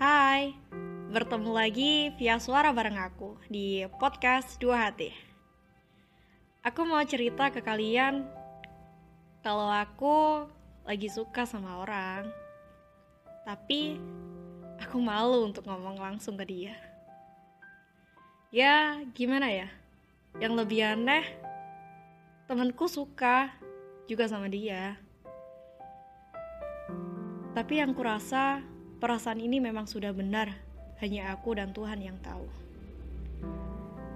Hai, bertemu lagi via suara bareng aku di podcast Dua Hati. Aku mau cerita ke kalian kalau aku lagi suka sama orang, tapi aku malu untuk ngomong langsung ke dia. Ya, gimana ya? Yang lebih aneh, temanku suka juga sama dia. Tapi yang kurasa perasaan ini memang sudah benar, hanya aku dan Tuhan yang tahu.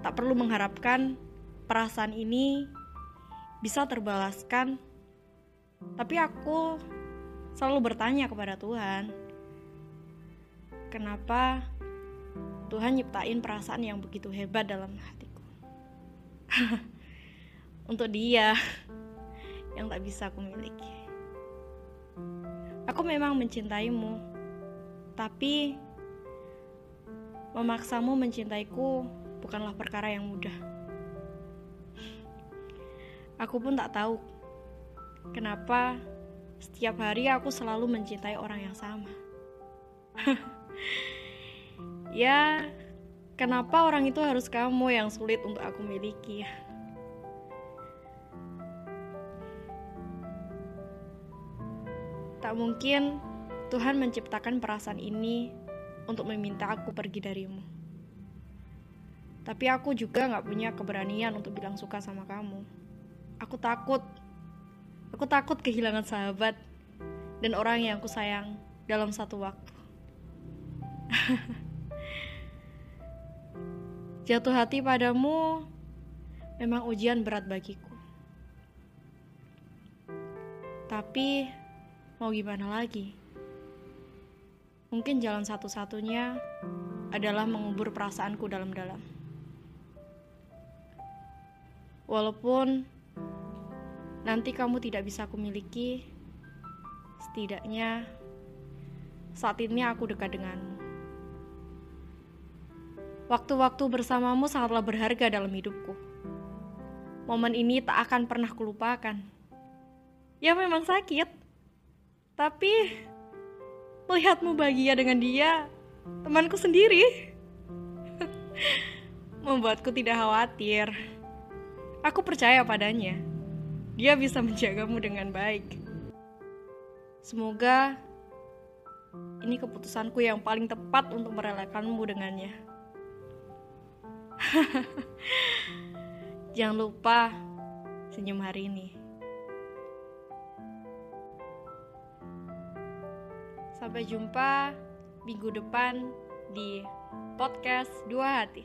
Tak perlu mengharapkan perasaan ini bisa terbalaskan, tapi aku selalu bertanya kepada Tuhan, kenapa Tuhan nyiptain perasaan yang begitu hebat dalam hatiku? Untuk dia yang tak bisa aku miliki. Aku memang mencintaimu, tapi memaksamu mencintaiku bukanlah perkara yang mudah. Aku pun tak tahu kenapa setiap hari aku selalu mencintai orang yang sama. ya, kenapa orang itu harus kamu yang sulit untuk aku miliki ya? Tak mungkin Tuhan menciptakan perasaan ini untuk meminta aku pergi darimu. Tapi aku juga gak punya keberanian untuk bilang suka sama kamu. Aku takut. Aku takut kehilangan sahabat dan orang yang aku sayang dalam satu waktu. Jatuh hati padamu memang ujian berat bagiku. Tapi mau gimana lagi? Mungkin jalan satu-satunya adalah mengubur perasaanku dalam-dalam. Walaupun nanti kamu tidak bisa aku miliki, setidaknya saat ini aku dekat denganmu. Waktu-waktu bersamamu sangatlah berharga dalam hidupku. Momen ini tak akan pernah kulupakan. Ya memang sakit, tapi melihatmu bahagia dengan dia, temanku sendiri. Membuatku tidak khawatir. Aku percaya padanya. Dia bisa menjagamu dengan baik. Semoga ini keputusanku yang paling tepat untuk merelakanmu dengannya. Jangan lupa senyum hari ini. Sampai jumpa minggu depan di podcast Dua Hati.